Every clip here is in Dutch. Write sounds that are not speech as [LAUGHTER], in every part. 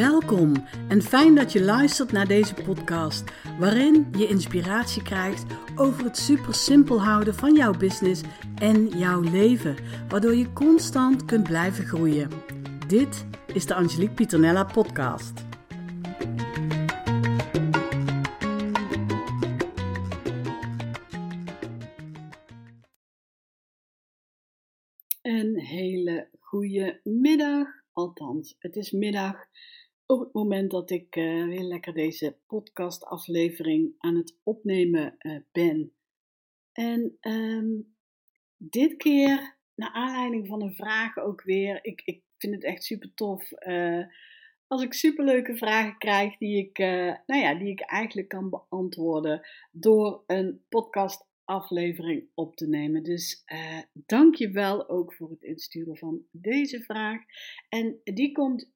Welkom en fijn dat je luistert naar deze podcast, waarin je inspiratie krijgt over het super simpel houden van jouw business en jouw leven, waardoor je constant kunt blijven groeien. Dit is de Angelique Pieternella podcast. Een hele goede middag, althans, het is middag op het moment dat ik uh, weer lekker deze podcastaflevering aan het opnemen uh, ben. En um, dit keer, naar aanleiding van een vraag ook weer, ik, ik vind het echt super tof. Uh, als ik superleuke vragen krijg die ik, nou ja, die ik eigenlijk kan beantwoorden door een podcastaflevering op te nemen. Dus dank je wel ook voor het insturen van deze vraag. En die komt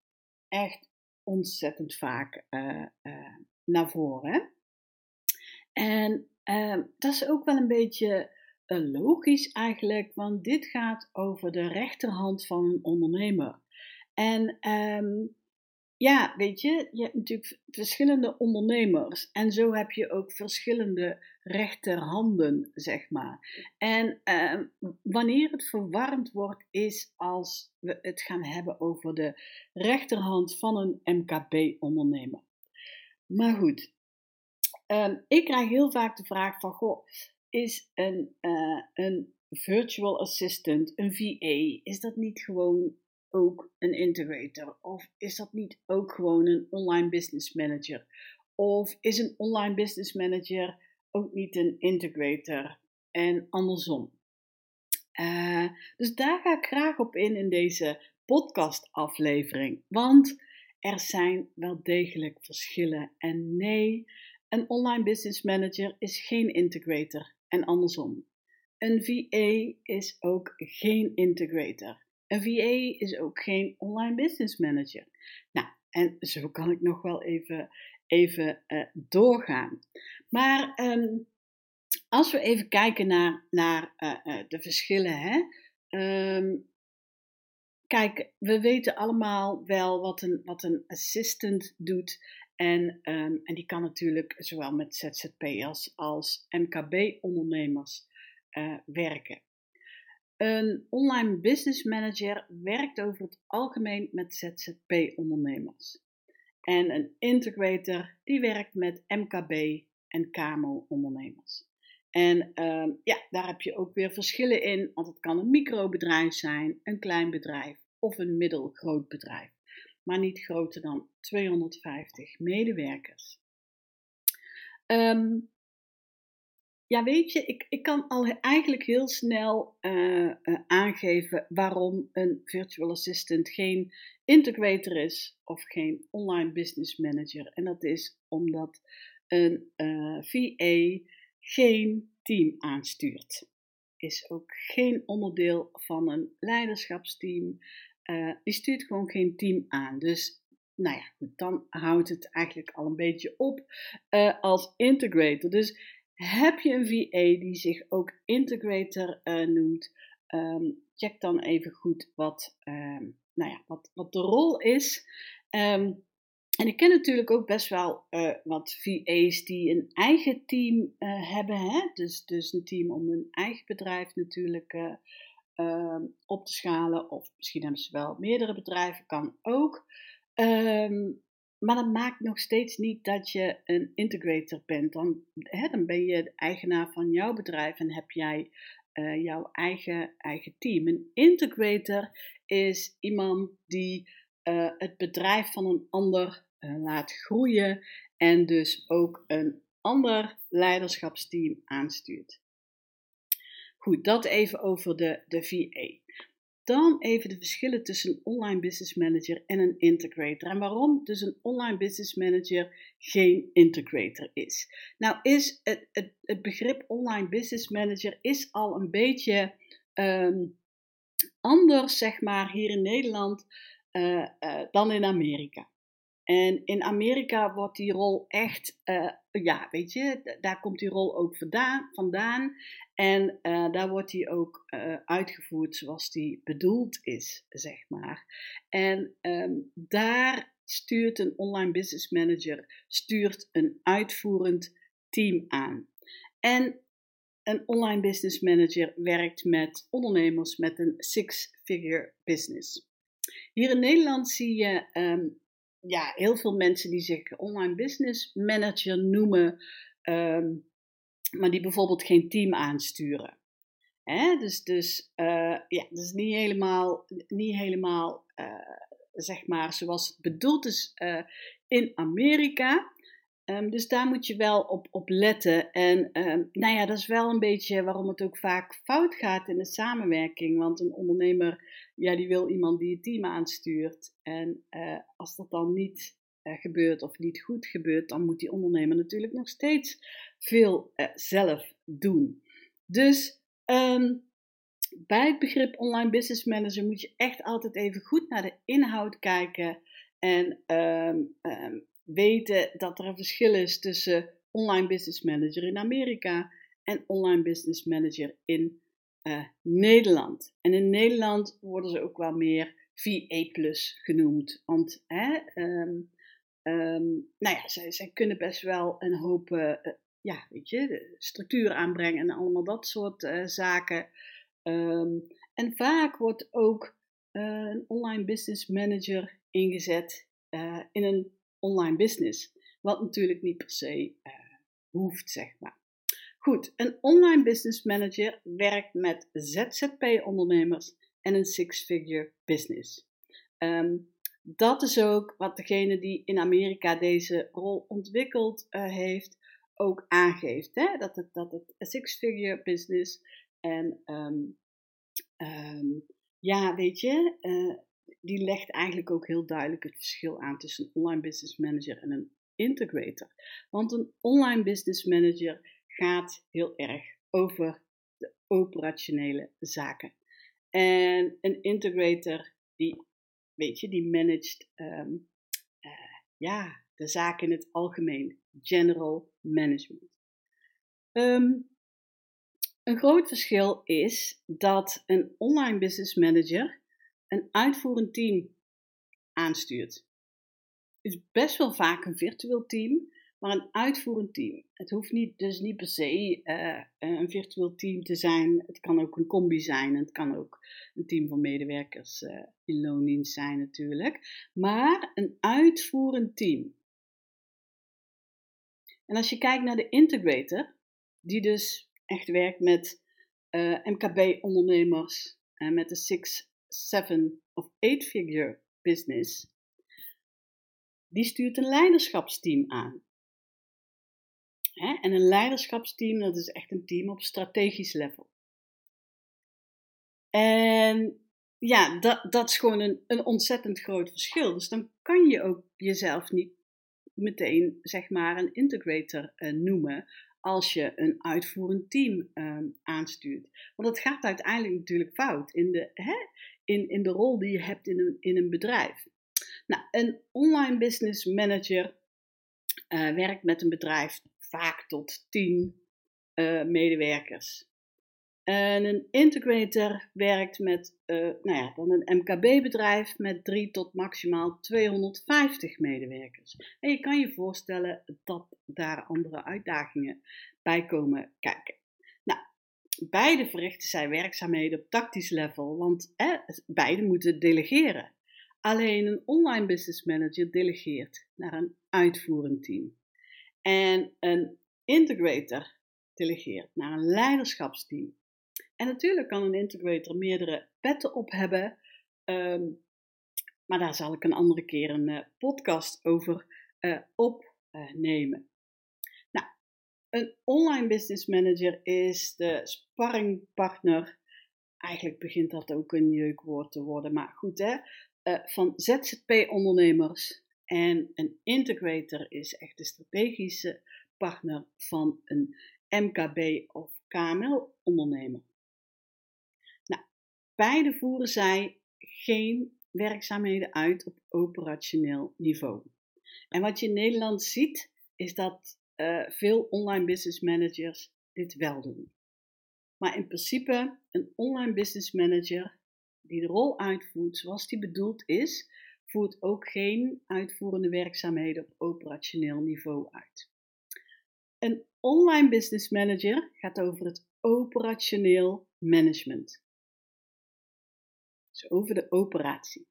echt ontzettend vaak uh, uh, naar voren. En uh, dat is ook wel een beetje eh, logisch eigenlijk, want dit gaat over de rechterhand van een ondernemer. En um, ja, weet je, je hebt natuurlijk verschillende ondernemers en zo heb je ook verschillende rechterhanden, zeg maar. En uh, wanneer het verwarrend wordt, is als we het gaan hebben over de rechterhand van een MKB-ondernemer. Maar goed, uh, ik krijg heel vaak de vraag van, goh, is een, uh, een virtual assistant, een VA, is dat niet gewoon ook een integrator? Of is dat niet ook gewoon een online business manager? Of is een online business manager ook niet een integrator? En andersom. Uh, dus daar ga ik graag op in in deze podcastaflevering. Want er zijn wel degelijk verschillen. En nee, een online business manager is geen integrator en andersom. Een VA is ook geen integrator. Een VA is ook geen online business manager. Nou, en zo kan ik nog wel even, even uh, doorgaan. Maar um, als we even kijken naar, naar uh, uh, de verschillen. Hè? Um, kijk, we weten allemaal wel wat een, wat een assistant doet. En, um, en die kan natuurlijk zowel met ZZP'ers als MKB-ondernemers werken. Een online business manager werkt over het algemeen met ZZP-ondernemers. En een integrator die werkt met MKB en KMO-ondernemers. En uh, ja, daar heb je ook weer verschillen in, want het kan een microbedrijf zijn, een klein bedrijf of een middelgroot bedrijf, maar niet groter dan 250 medewerkers. Um, ja, weet je, ik, ik kan al eigenlijk heel snel uh, uh, aangeven waarom een virtual assistant geen integrator is of geen online business manager. En dat is omdat een uh, eh, VA geen team aanstuurt. Is ook geen onderdeel van een leiderschapsteam. die stuurt gewoon geen team aan. Dus nou ja, dan houdt het eigenlijk al een beetje op als integrator. Dus heb je een VA die zich ook integrator uh, noemt? Um, check dan even goed wat, um, nou ja, wat, wat de rol is. Um, en ik ken natuurlijk ook best wel uh, wat VA's die een eigen team uh, hebben. Hè? Dus, dus een team om hun eigen bedrijf natuurlijk op te schalen. Of misschien hebben ze wel meerdere bedrijven, kan ook. Um, maar dat maakt nog steeds niet dat je een integrator bent. Dan, hè, dan ben je de eigenaar van jouw bedrijf en heb jij uh, jouw eigen, eigen team. Een integrator is iemand die uh, het bedrijf van een ander uh, laat groeien en dus ook een ander leiderschapsteam aanstuurt. Goed, dat even over de, de VA. Dan even de verschillen tussen een online business manager en een integrator. En waarom dus een online business manager geen integrator is. Nou is het, het, het begrip online business manager is al een beetje um, anders, zeg maar, hier in Nederland uh, uh, dan in Amerika. En in Amerika wordt die rol echt, uh, ja, weet je, daar komt die rol ook vandaan. vandaan en uh, daar wordt die ook uh, uitgevoerd zoals die bedoeld is, zeg maar. En um, daar stuurt een online business manager stuurt een uitvoerend team aan. En een online business manager werkt met ondernemers met een six-figure business. Hier in Nederland zie je um, ja, heel veel mensen die zich online business manager noemen, um, maar die bijvoorbeeld geen team aansturen. Hè? Dus, dus uh, ja, dus niet helemaal, niet helemaal uh, zeg maar zoals het bedoeld is uh, in Amerika. Um, dus daar moet je wel op, op letten. En um, nou ja, dat is wel een beetje waarom het ook vaak fout gaat in de samenwerking. Want een ondernemer, ja, die wil iemand die het team aanstuurt. En uh, als dat dan niet uh, gebeurt of niet goed gebeurt, dan moet die ondernemer natuurlijk nog steeds veel uh, zelf doen. Dus um, bij het begrip online business manager moet je echt altijd even goed naar de inhoud kijken. En um, weten dat er een verschil is tussen online business manager in Amerika en online business manager in uh, Nederland. En in Nederland worden ze ook wel meer VA genoemd. Want hè, um, um, nou ja, zij, zij, kunnen best wel een hoop uh, ja, weet je, structuur aanbrengen en allemaal dat soort zaken. Um, en vaak wordt ook een online business manager ingezet in een online business. Wat natuurlijk niet per se uh, hoeft, zeg maar. Goed, een online business manager werkt met ZZP-ondernemers en een six-figure business. Um, dat is ook wat degene die in Amerika deze rol ontwikkeld uh, heeft, ook aangeeft. Hè? Dat het, dat het six-figure business en um, um, ja, weet je, uh, die legt eigenlijk ook heel duidelijk het verschil aan tussen een online business manager en een integrator. Want een online business manager gaat heel erg over de operationele zaken. En een integrator, die, weet je, die managt um, uh, ja, de zaken in het algemeen. General management. Um, een groot verschil is dat een online business manager een uitvoerend team aanstuurt. Het is best wel vaak een virtueel team, maar een uitvoerend team. Het hoeft niet, dus niet per se uh, een virtueel team te zijn. Het kan ook een combi zijn. Het kan ook een team van medewerkers uh, in loondienst zijn natuurlijk. Maar een uitvoerend team. En als je kijkt naar de integrator, die dus echt werkt met uh, MKB-ondernemers en met de Six seven of eight figure business, die stuurt een leiderschapsteam aan. En een leiderschapsteam, dat is echt een team op strategisch level. En ja, dat, dat is gewoon een, een ontzettend groot verschil. Dus dan kan je ook jezelf niet meteen, zeg maar, een integrator uh, noemen als je een uitvoerend team uh, aanstuurt. Want het gaat uiteindelijk natuurlijk fout. In de, hè, in, in de rol die je hebt in een, in een bedrijf. Nou, een online business manager uh, werkt met een bedrijf vaak tot 10 uh, eh, medewerkers. En een integrator werkt met uh, nou ja, dan een MKB-bedrijf met 3 tot maximaal 250 medewerkers. En je kan je voorstellen dat daar andere uitdagingen bij komen kijken. Beide verrichten zij werkzaamheden op tactisch level, want eh, beide moeten delegeren. Alleen een online business manager delegeert naar een uitvoerend team. En een integrator delegeert naar een leiderschapsteam. En natuurlijk kan een integrator meerdere petten op hebben, um, maar daar zal ik een andere keer een uh, podcast over uh, opnemen. Een online business manager is de sparringpartner. Eigenlijk begint dat ook een jeukwoord te worden, maar goed hè. Uh, van ZZP-ondernemers. En een integrator is echt de strategische partner van een MKB of KML-ondernemer. Nou, beide voeren zij geen werkzaamheden uit op operationeel niveau. En wat je in Nederland ziet, is dat uh, veel online business managers dit wel doen. Maar in principe, een online business manager die de rol uitvoert zoals die bedoeld is, voert ook geen uitvoerende werkzaamheden op operationeel niveau uit. Een online business manager gaat over het operationeel management. Dus over de operatie.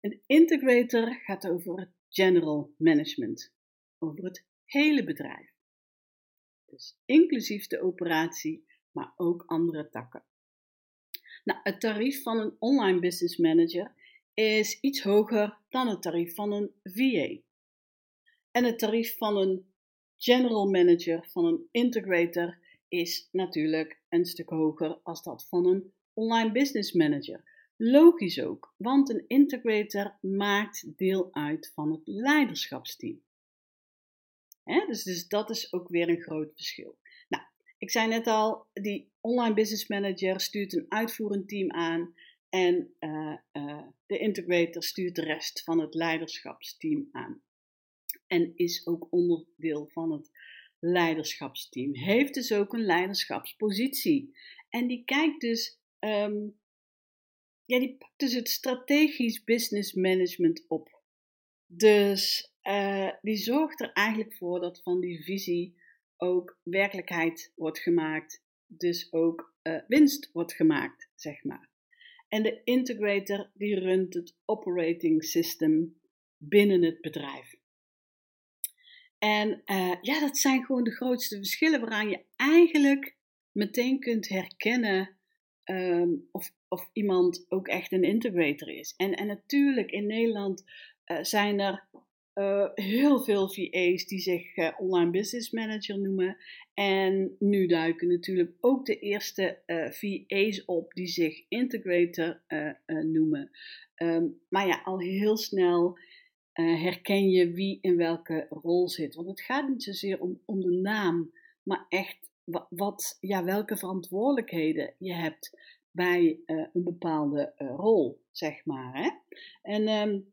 Een integrator gaat over het general management, over het hele bedrijf. Dus inclusief de operatie, maar ook andere takken. Nou, het tarief van een online business manager is iets hoger dan het tarief van een VA. En het tarief van een general manager, van een integrator, is natuurlijk een stuk hoger als dat van een online business manager. Logisch ook, want een integrator maakt deel uit van het leiderschapsteam. Dus, dus dat is ook weer een groot verschil. Nou, ik zei net al, die online business manager stuurt een uitvoerend team aan en uh, uh, de integrator stuurt de rest van het leiderschapsteam aan. En is ook onderdeel van het leiderschapsteam. Heeft dus ook een leiderschapspositie. En die kijkt dus, um, ja, die pakt dus het strategisch business management op. Dus uh, die zorgt er eigenlijk voor dat van die visie ook werkelijkheid wordt gemaakt. Dus ook winst wordt gemaakt, zeg maar. En de integrator die runt het operating system binnen het bedrijf. En uh, ja, dat zijn gewoon de grootste verschillen waaraan je eigenlijk meteen kunt herkennen um, of, of iemand ook echt een integrator is. En, en natuurlijk in Nederland zijn er uh, heel veel VA's die zich uh, online business manager noemen. En nu duiken natuurlijk ook de eerste uh, VA's op die zich integrator noemen. Um, maar ja, al heel snel herken je wie in welke rol zit. Want het gaat niet zozeer om, om de naam, maar echt wat, wat, ja, welke verantwoordelijkheden je hebt bij een bepaalde rol, zeg maar. Hè? En um,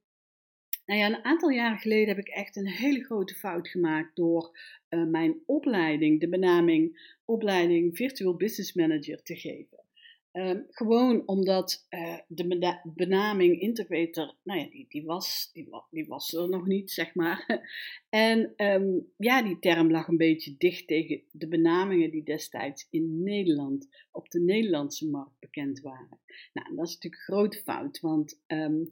nou ja, een aantal jaren geleden heb ik echt een hele grote fout gemaakt door uh, mijn opleiding, de benaming opleiding Virtual Business Manager te geven. Um, gewoon omdat uh, de benaming integrator, nou ja, die, die, was, die, was er nog niet, zeg maar. [LAUGHS] en um, ja, die term lag een beetje dicht tegen de benamingen die destijds in Nederland, op de Nederlandse markt bekend waren. Nou, dat is natuurlijk een grote fout, want um,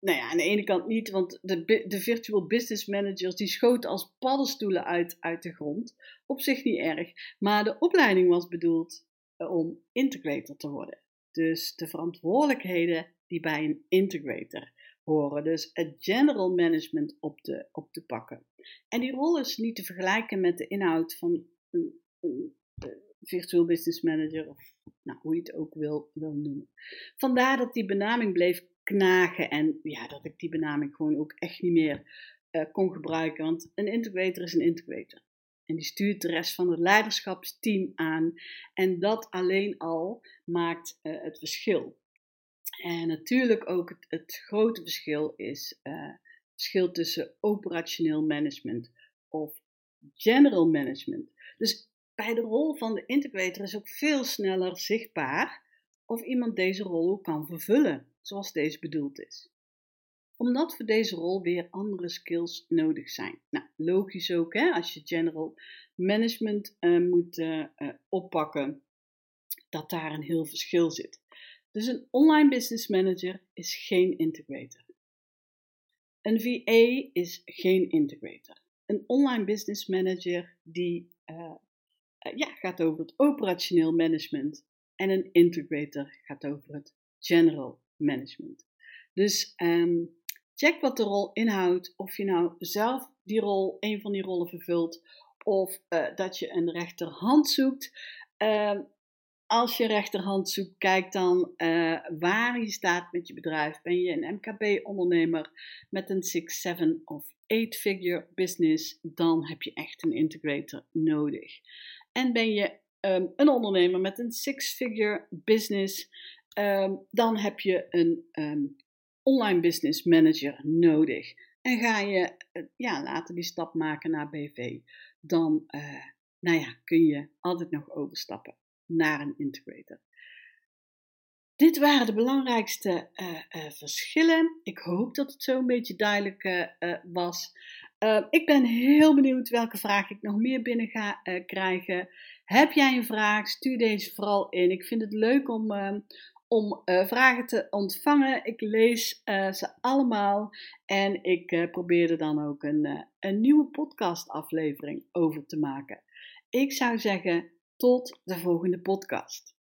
nou ja, aan de ene kant niet, want de, de virtual business managers die schoten als paddenstoelen uit, uit de grond. Op zich niet erg. Maar de opleiding was bedoeld eh, om integrator te worden. Dus de verantwoordelijkheden die bij een integrator horen. Dus het general management op te, op pakken. En die rol is niet te vergelijken met de inhoud van een, een, een virtual business manager of nou, hoe je het ook wil, wil noemen. Vandaar dat die benaming bleef knagen. En ja, dat ik die benaming gewoon ook echt niet meer uh, kon gebruiken. Want een integrator is een integrator. En die stuurt de rest van het leiderschapsteam aan. En dat alleen al maakt uh, het verschil. En natuurlijk ook het, grote verschil is het verschil tussen operationeel management of general management. Dus bij de rol van de integrator is ook veel sneller zichtbaar of iemand deze rol kan vervullen zoals deze bedoeld is. Omdat voor deze rol weer andere skills nodig zijn. Nou, logisch ook, hè, als je general management uh, moet uh, uh, oppakken, dat daar een heel verschil zit. Dus een online business manager is geen integrator. Een VA is geen integrator. Een online business manager die ja, gaat over het operationeel management en een integrator gaat over het general management. Dus um, check wat de rol inhoudt, of je nou zelf die rol, een van die rollen vervult, of uh, dat je een rechterhand zoekt. Uh, als je rechterhand zoekt, kijk dan uh, waar je staat met je bedrijf. Ben je een MKB-ondernemer met een 6, 7 of 8-figure business, dan heb je echt een integrator nodig. En ben je um, een ondernemer met een six-figure business, Um, dan heb je een um, online business manager nodig en ga je ja, later die stap maken naar BV, dan nou ja, kun je altijd nog overstappen naar een integrator. Dit waren de belangrijkste uh, verschillen. Ik hoop dat het zo een beetje duidelijk was. ik ben heel benieuwd welke vraag ik nog meer binnen ga krijgen. Heb jij een vraag? Stuur deze vooral in. Ik vind het leuk om, om vragen te ontvangen. Ik lees ze allemaal en ik probeer er dan ook een, een nieuwe podcastaflevering over te maken. Ik zou zeggen, tot de volgende podcast.